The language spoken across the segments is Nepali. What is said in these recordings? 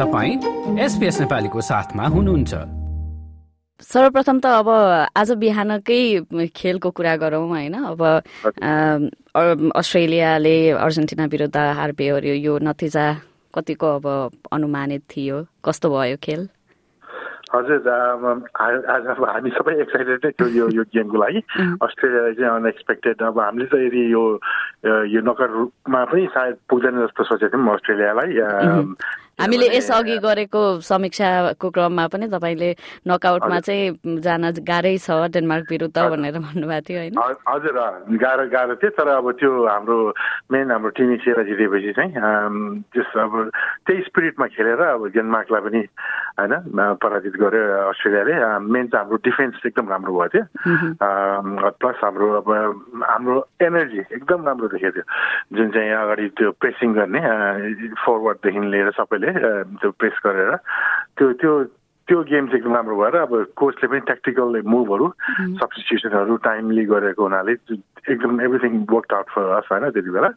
तपाईँ एसपिएस नेपालीको साथमा हुनुहुन्छ। सर्वप्रथम त अब आज बिहानकै खेलको कुरा गरौँ होइन। अब अस्ट्रेलियाले अर्जेन्टिना विरुद्ध हार बेहोर्यो। यो नतिजा कतिको अब अनुमानित थियो? कस्तो भयो खेल? हजुर आज अब हामी सबै एक्साइटेड नै थियौँ यो यो गेमको लागि। अस्ट्रेलियालाई चाहिँ अनएक्सपेक्टेड अब हामीले त यदि यो यो नकर रूपमा पनि सायद पुग्दैन जस्तो सोचेको थियौँ अस्ट्रेलियालाई। हामीले यसअघि गरेको समीक्षाको क्रममा पनि तपाईँले नकआउटमा चाहिँ जान गाह्रै छ डेनमार्क विरुद्ध भनेर भन्नुभएको थियो होइन? हजुर गाह्रो गाह्रो थियो तर अब त्यो हाम्रो मेन हाम्रो टिम एसियालाई जितेपछि चाहिँ त्यस अब त्यही स्पिरिटमा खेलेर अब डेनमार्कलाई पनि होइन पराजित गर्यो अस्ट्रेलियाले। मेन चाहिँ हाम्रो डिफेन्स एकदम राम्रो भएको थियो। प्लस हाम्रो अब हाम्रो एनर्जी एकदम राम्रो देखेको थियो। जुन चाहिँ अगाडि त्यो प्रेसिङ गर्ने फरवर्डदेखि लिएर सबैले त्यो प्रेस गरेर त्यो त्यो त्यो गेम चाहिँ एकदम राम्रो भएर अब कोचले पनि ट्याक्टिकल मुभहरू सब्सटिट्युसनहरू टाइमली गरेको हुनाले एकदम everything work out for us होइन त्यति बेला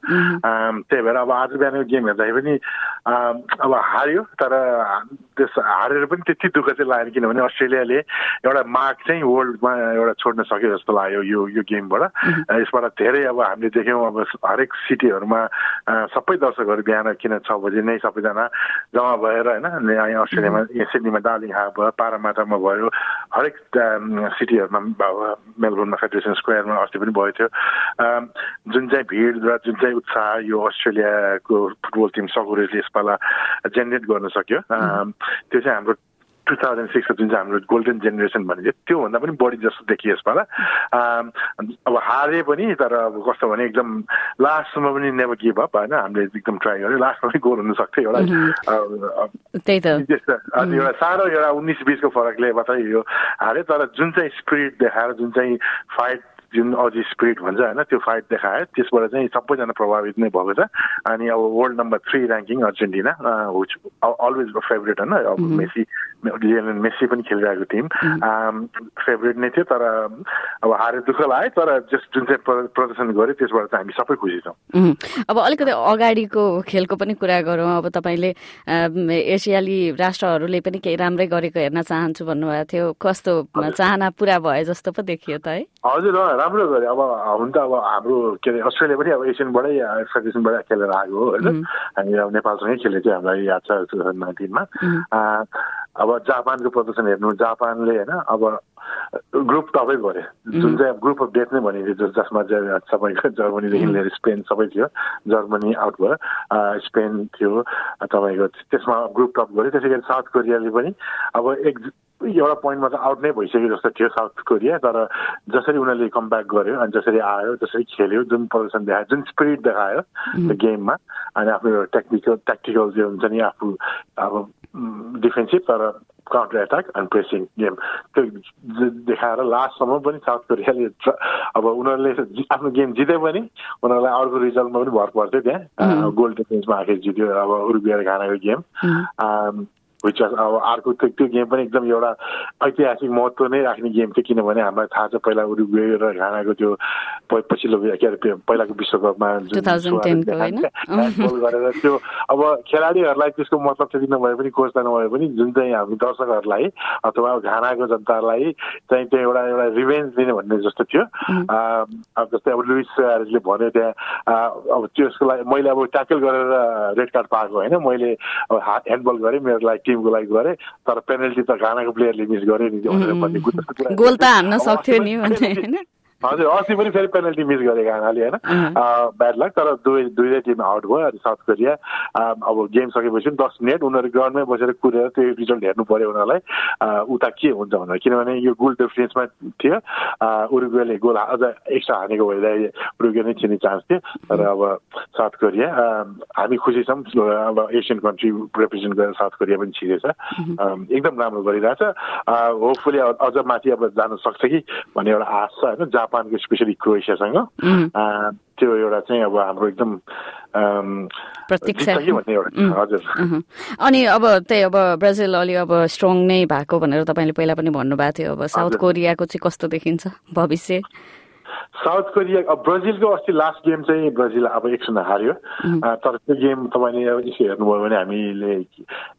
त्यही भएर अब आज बिहानको गेम हेर्दाखेरि पनि अब हार्यो तर त्यस हारेर पनि त्यति दुःख चाहिँ लागेन किनभने अस्ट्रेलियाले एउटा मार्क चाहिँ वर्ल्डमा एउटा छोड्न सक्यो जस्तो लाग्यो यो यो गेमबाट। यसबाट धेरै अब हामीले देख्यौँ अब हरेक सिटीहरूमा सबै दर्शकहरू बिहान किन छ बजी नै सबैजना जम्मा भएर होइन यहाँ अस्ट्रेलियामा यहाँ सिडनीमा डार्लिङ हार्बर भयो पारामाटामा भयो हरेक सिटीहरूमा मेलबोर्नमा फेडरेसन स्क्वायरमा अस्ति पनि भएको थियो। जुन चाहिँ भिड र जुन चाहिँ उत्साह यो अस्ट्रेलियाको फुटबल टिम सकुरेजले यसपाला जेनेरेट गर्न सक्यो। त्यो चाहिँ हाम्रो टु थाउजन्ड सिक्सको जुन चाहिँ हाम्रो गोल्डन जेनेरेसन भनिन्छ त्योभन्दा पनि बढी जस्तो देखियो यसपाला। अब हारे पनि तर अब कस्तो भने एकदम लास्टमा पनि नेभर गिभ अप होइन? हामीले एकदम ट्राई गर्यो। लास्टमा पनि गोल हुन सक्थ्यो एउटा। एउटा साह्रो एउटा उन्नाइस बिसको फरकले मात्रै यो हार्यो तर जुन चाहिँ स्पिरिट देखाएर जुन चाहिँ फाइट जुन अझै स्पिरिट भन्छ होइन त्यो फाइट देखायो। त्यसबाट चाहिँ सबैजना प्रभावित नै भएको छ। अनि अब world number three ranking Argentina always favourite होइन? अब मेसी लियनल मेसी पनि खेलिरहेको टिम फेभरेट नै थियो तर अब हारे दुःख लाग्यो तर जस जुन चाहिँ प्रदर्शन गर्यो त्यसबाट चाहिँ हामी सबै खुसी छौँ अब अलिकति अगाडिको खेलको पनि कुरा गरौँ अब तपाईँले एसियाली राष्ट्रहरूले पनि केही राम्रै गरेको हेर्न चाहन्छु भन्नुभएको थियो कस्तो चाहना पुरा भयो जस्तो पो देखियो त है हजुर राम्रो गऱ्यो अब हुन त अब हाम्रो के अरे अस्ट्रेलिया पनि अब एसियनबाटै फेडरेसनबाटै खेलेर आएको हो होइन हामी अब नेपालसँगै खेलेको थियो हामीलाई याद छ टु थाउजन्ड नाइन्टिनमा अब जापानको प्रदर्शन हेर्नु जापानले होइन अब ग्रुप टपै गऱ्यो जुन चाहिँ ग्रुप अफ डेथ नै भनिन्थ्यो जसमा चाहिँ तपाईँको जर्मनीदेखि लिएर स्पेन सबै थियो जर्मनी आउट भयो स्पेन थियो तपाईँको त्यसमा ग्रुप टप गऱ्यो त्यसै गरी साउथ कोरियाले पनि अब एक एउटा पोइन्टमा त आउट नै भइसक्यो जस्तो थियो साउथ कोरिया तर जसरी उनीहरूले कमब्याक गर्यो अनि जसरी आयो जसरी खेल्यो जुन प्रदर्शन देखायो जुन स्पिरिट देखायो त्यो गेममा अनि आफ्नो एउटा टेक्निकल ट्याक्टिकल जो हुन्छ नि आफू अब डिफेन्सिभ तर counter attack and pressing game त्यो देखाएर लास्टसम्म पनि साउथ कोरियाले अब उनीहरूले आफ्नो गेम जिते पनि उनीहरूलाई अर्को रिजल्टमा पनि भर पर्थ्यो त्यहाँ गोल्ड डिफेन्समा आखिर जित्यो अब उरुबियर घानाको गेम विच अब अर्को त्यो त्यो गेम पनि एकदम एउटा ऐतिहासिक महत्त्व नै राख्ने गेम थियो किनभने हामीलाई थाहा छ पहिला उरुग्वे र घानाको त्यो पछिल्लो के अरे पहिलाको विश्वकपमा गरेर त्यो अब खेलाडीहरूलाई त्यसको मतलब त्यति नभए पनि कोच नभए पनि जुन चाहिँ हामी दर्शकहरूलाई अथवा घानाको जनतालाई चाहिँ त्यो एउटा एउटा रिभेन्ज दिने भन्ने जस्तो थियो। अब जस्तै अब लुइस भन्यो त्यहाँ अब त्यसको लागि मैले अब ट्याकल गरेर रेड कार्ड पाएको होइन। मैले अब ह्यान्डबल गरेँ मेरो लागि टिमको लागि गरेँ तर पेनल्टी त घानाको प्लेयरले मिस गर्यो नि गोल त हान्न सक्थ्यो नि हजुर अस्ति पनि फेरि पेनल्टी मिस गरे घानाले होइन। ब्याड लक तर दुवै दुईवटै टिम आउट भयो अनि साउथ कोरिया अब गेम सकेपछि पनि दस मिनट उनीहरू ग्राउन्डमै बसेर कुदेर त्यो रिजल्ट हेर्नु पर्यो उनीहरूलाई। उता के हुन्छ भनेर। किनभने यो गोल डिफरेन्समा थियो। उरुगुले गोल अझ एक्स्ट्रा हानेको भइरहे उरुगे नै छिर्ने चान्स थियो। तर अब साउथ कोरिया हामी खुसी छौँ। अब एसियन कन्ट्री रिप्रेजेन्ट गरेर साउथ कोरिया पनि छिरेछ। एकदम राम्रो गरिरहेछ। होपफुली अझ माथि अब जान सक्छ कि भन्ने एउटा आश छ होइन? जापानको स्पेसली क्रोएसियासँग। त्यो एउटा चाहिँ अब हाम्रो एकदम हजुर। अनि अब त्यही अब ब्राजिल अलि अब स्ट्रङ नै भएको भनेर तपाईँले पहिला पनि भन्नुभएको थियो अब साउथ कोरियाको चाहिँ कस्तो देखिन्छ भविष्य? साउथ कोरिया अब ब्राजिलको अस्ति लास्ट गेम चाहिँ ब्राजिल अब एक शून्य हार्यो तर त्यो गेम तपाईँले अब यसो हेर्नुभयो भने हामीले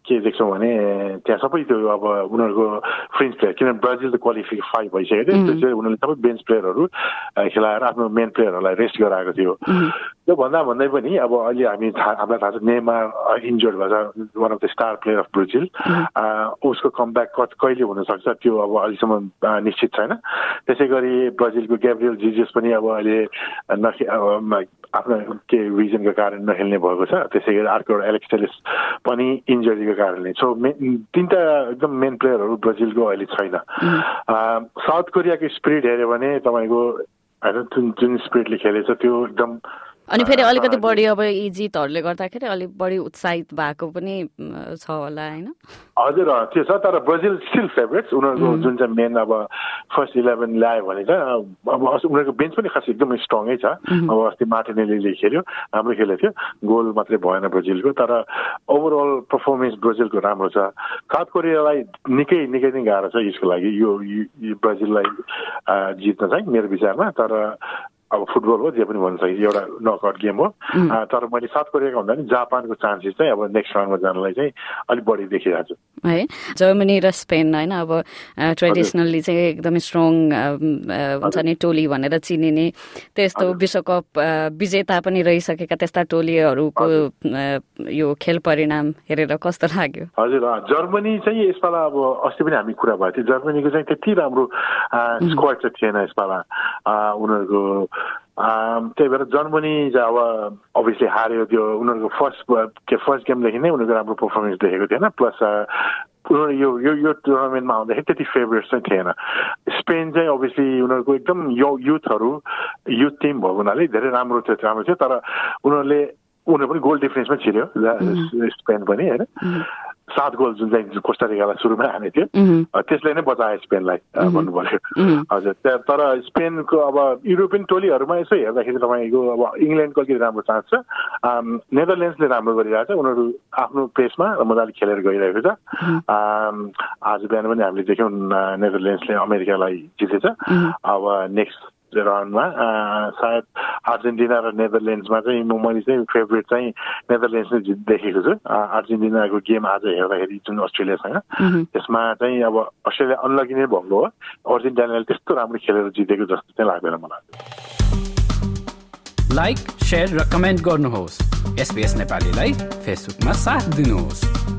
के देख्छौँ भने त्यहाँ सबै त्यो अब उनीहरूको फ्रेन्च प्लेयर किनभने ब्राजिल त क्वालिफाई भइसक्यो त्यो चाहिँ उनीहरूले सबै बेन्च प्लेयरहरू खेलाएर आफ्नो मेन प्लेयरहरूलाई रेस्ट गराएको थियो। त्यो भन्दा भन्दै पनि अब अहिले हामी थाहा हामीलाई थाहा छ नेमा इन्जोर्ड भएको one of the star player of Brazil उसको कमब्याक कत कहिले हुनसक्छ त्यो अब अहिलेसम्म निश्चित छैन। त्यसै गरी ब्राजिलको ग्याब्रियल जिजियस पनि अब अहिले नखे आफ्नो के रिजनको कारण नखेल्ने भएको छ। त्यसै गरी अर्को एउटा एलेक्स पनि इन्जरीको कारणले। सो मेन तिनवटा एकदम मेन प्लेयरहरू ब्राजिलको अहिले छैन। साउथ कोरियाको स्पिरिट हेऱ्यो भने तपाईँको होइन जुन जुन स्पिरिटले खेलेछ त्यो एकदम अनि फेरि अलिकति बढी अब यी गर्दाखेरि अलिक बढी उत्साहित भएको पनि छ होला होइन? हजुर त्यो छ तर ब्राजिल स्टिल फेभरेट्स उनीहरूको जुन चाहिँ मेन अब फर्स्ट इलेभेन ल्यायो भने चाहिँ अब उनीहरूको बेन्च पनि खास एकदमै स्ट्रङै छ। अब अस्ति मार्टिनेलीले खेल्यो राम्रो खेलेको थियो। गोल मात्रै भएन ब्राजिलको तर ओभरअल पर्फर्मेन्स ब्राजिलको राम्रो छ। साउथ कोरियालाई निकै निकै नै गाह्रो छ यसको लागि। यो ब्राजिललाई जित्न चाहिँ मेरो विचारमा। तर अब फुटबल हो जे पनि भन्न सकिन्छ एउटा नकआउट गेम हो। तर मैले साउथ कोरियाको भन्दा पनि जापानको चान्सेस चाहिँ अब नेक्स्ट राउन्डमा जानलाई चाहिँ अलिक बढी देखिरहेको छु है जर्मनी र स्पेन होइन अब ट्रेडिसनल्ली चाहिँ एकदमै स्ट्रङ हुन्छ नि टोली भनेर चिनिने त्यस्तो विश्वकप विजेता पनि रहिसकेका त्यस्ता टोलीहरूको यो खेल परिणाम हेरेर कस्तो लाग्यो? हजुर जर्मनी चाहिँ यसपाला अब अस्ति पनि हामी कुरा भएको थियो। जर्मनीको चाहिँ त्यति राम्रो स्क्वाड चाहिँ थिएन यसपाला। उनीहरूको त्यही भएर जर्मनी चाहिँ अब अभियसली हार्यो त्यो उनीहरूको फर्स्ट के फर्स्ट गेमदेखि नै उनीहरूको राम्रो पर्फर्मेन्स देखेको थिएन प्लस उनीहरू यो यो यो टुर्नामेन्टमा आउँदाखेरि त्यति फेभरेट चाहिँ थिएन। स्पेन चाहिँ अभियसली उनीहरूको एकदम यो युथहरू युथ टिम भएको हुनाले धेरै राम्रो थियो राम्रो थियो तर उनीहरूले उनीहरू पनि गोल डिफ्रेन्समा छिर्यो स्पेन पनि होइन? सात गोल जुन चाहिँ कोस्टारिकालाई सुरुमै हानेको थियो त्यसले नै बचायो स्पेनलाई भन्नु पर्यो हजुर तर स्पेनको अब युरोपियन टोलीहरूमा यसो हेर्दाखेरि तपाईँको अब इङ्ल्यान्डको अलिकति राम्रो चान्स छ। नेदरल्यान्ड्सले राम्रो गरिरहेको छ उनीहरू आफ्नो पेसमा मजाले खेलेर गइरहेको छ। आज बिहान पनि हामीले देख्यौँ नेदरल्यान्ड्सले अमेरिकालाई जितेछ। अब नेक्स्ट राउन्डमा सायद अर्जेन्टिना र नेदरल्यान्ड्समा चाहिँ म मैले चाहिँ फेभरेट चाहिँ नेदरल्यान्ड्स नै देखेको छु। अर्जेन्टिनाको गेम आज हेर्दाखेरि जुन अस्ट्रेलियासँग त्यसमा चाहिँ अब अस्ट्रेलिया अनलकी नै भएको हो। अर्जेन्टिनाले त्यस्तो राम्रो खेलेर जितेको जस्तो चाहिँ लाग्दैन मलाई। लाइक सेयर र कमेन्ट गर्नुहोस्। एसपिएस नेपालीलाई फेसबुकमा साथ दिनुहोस्।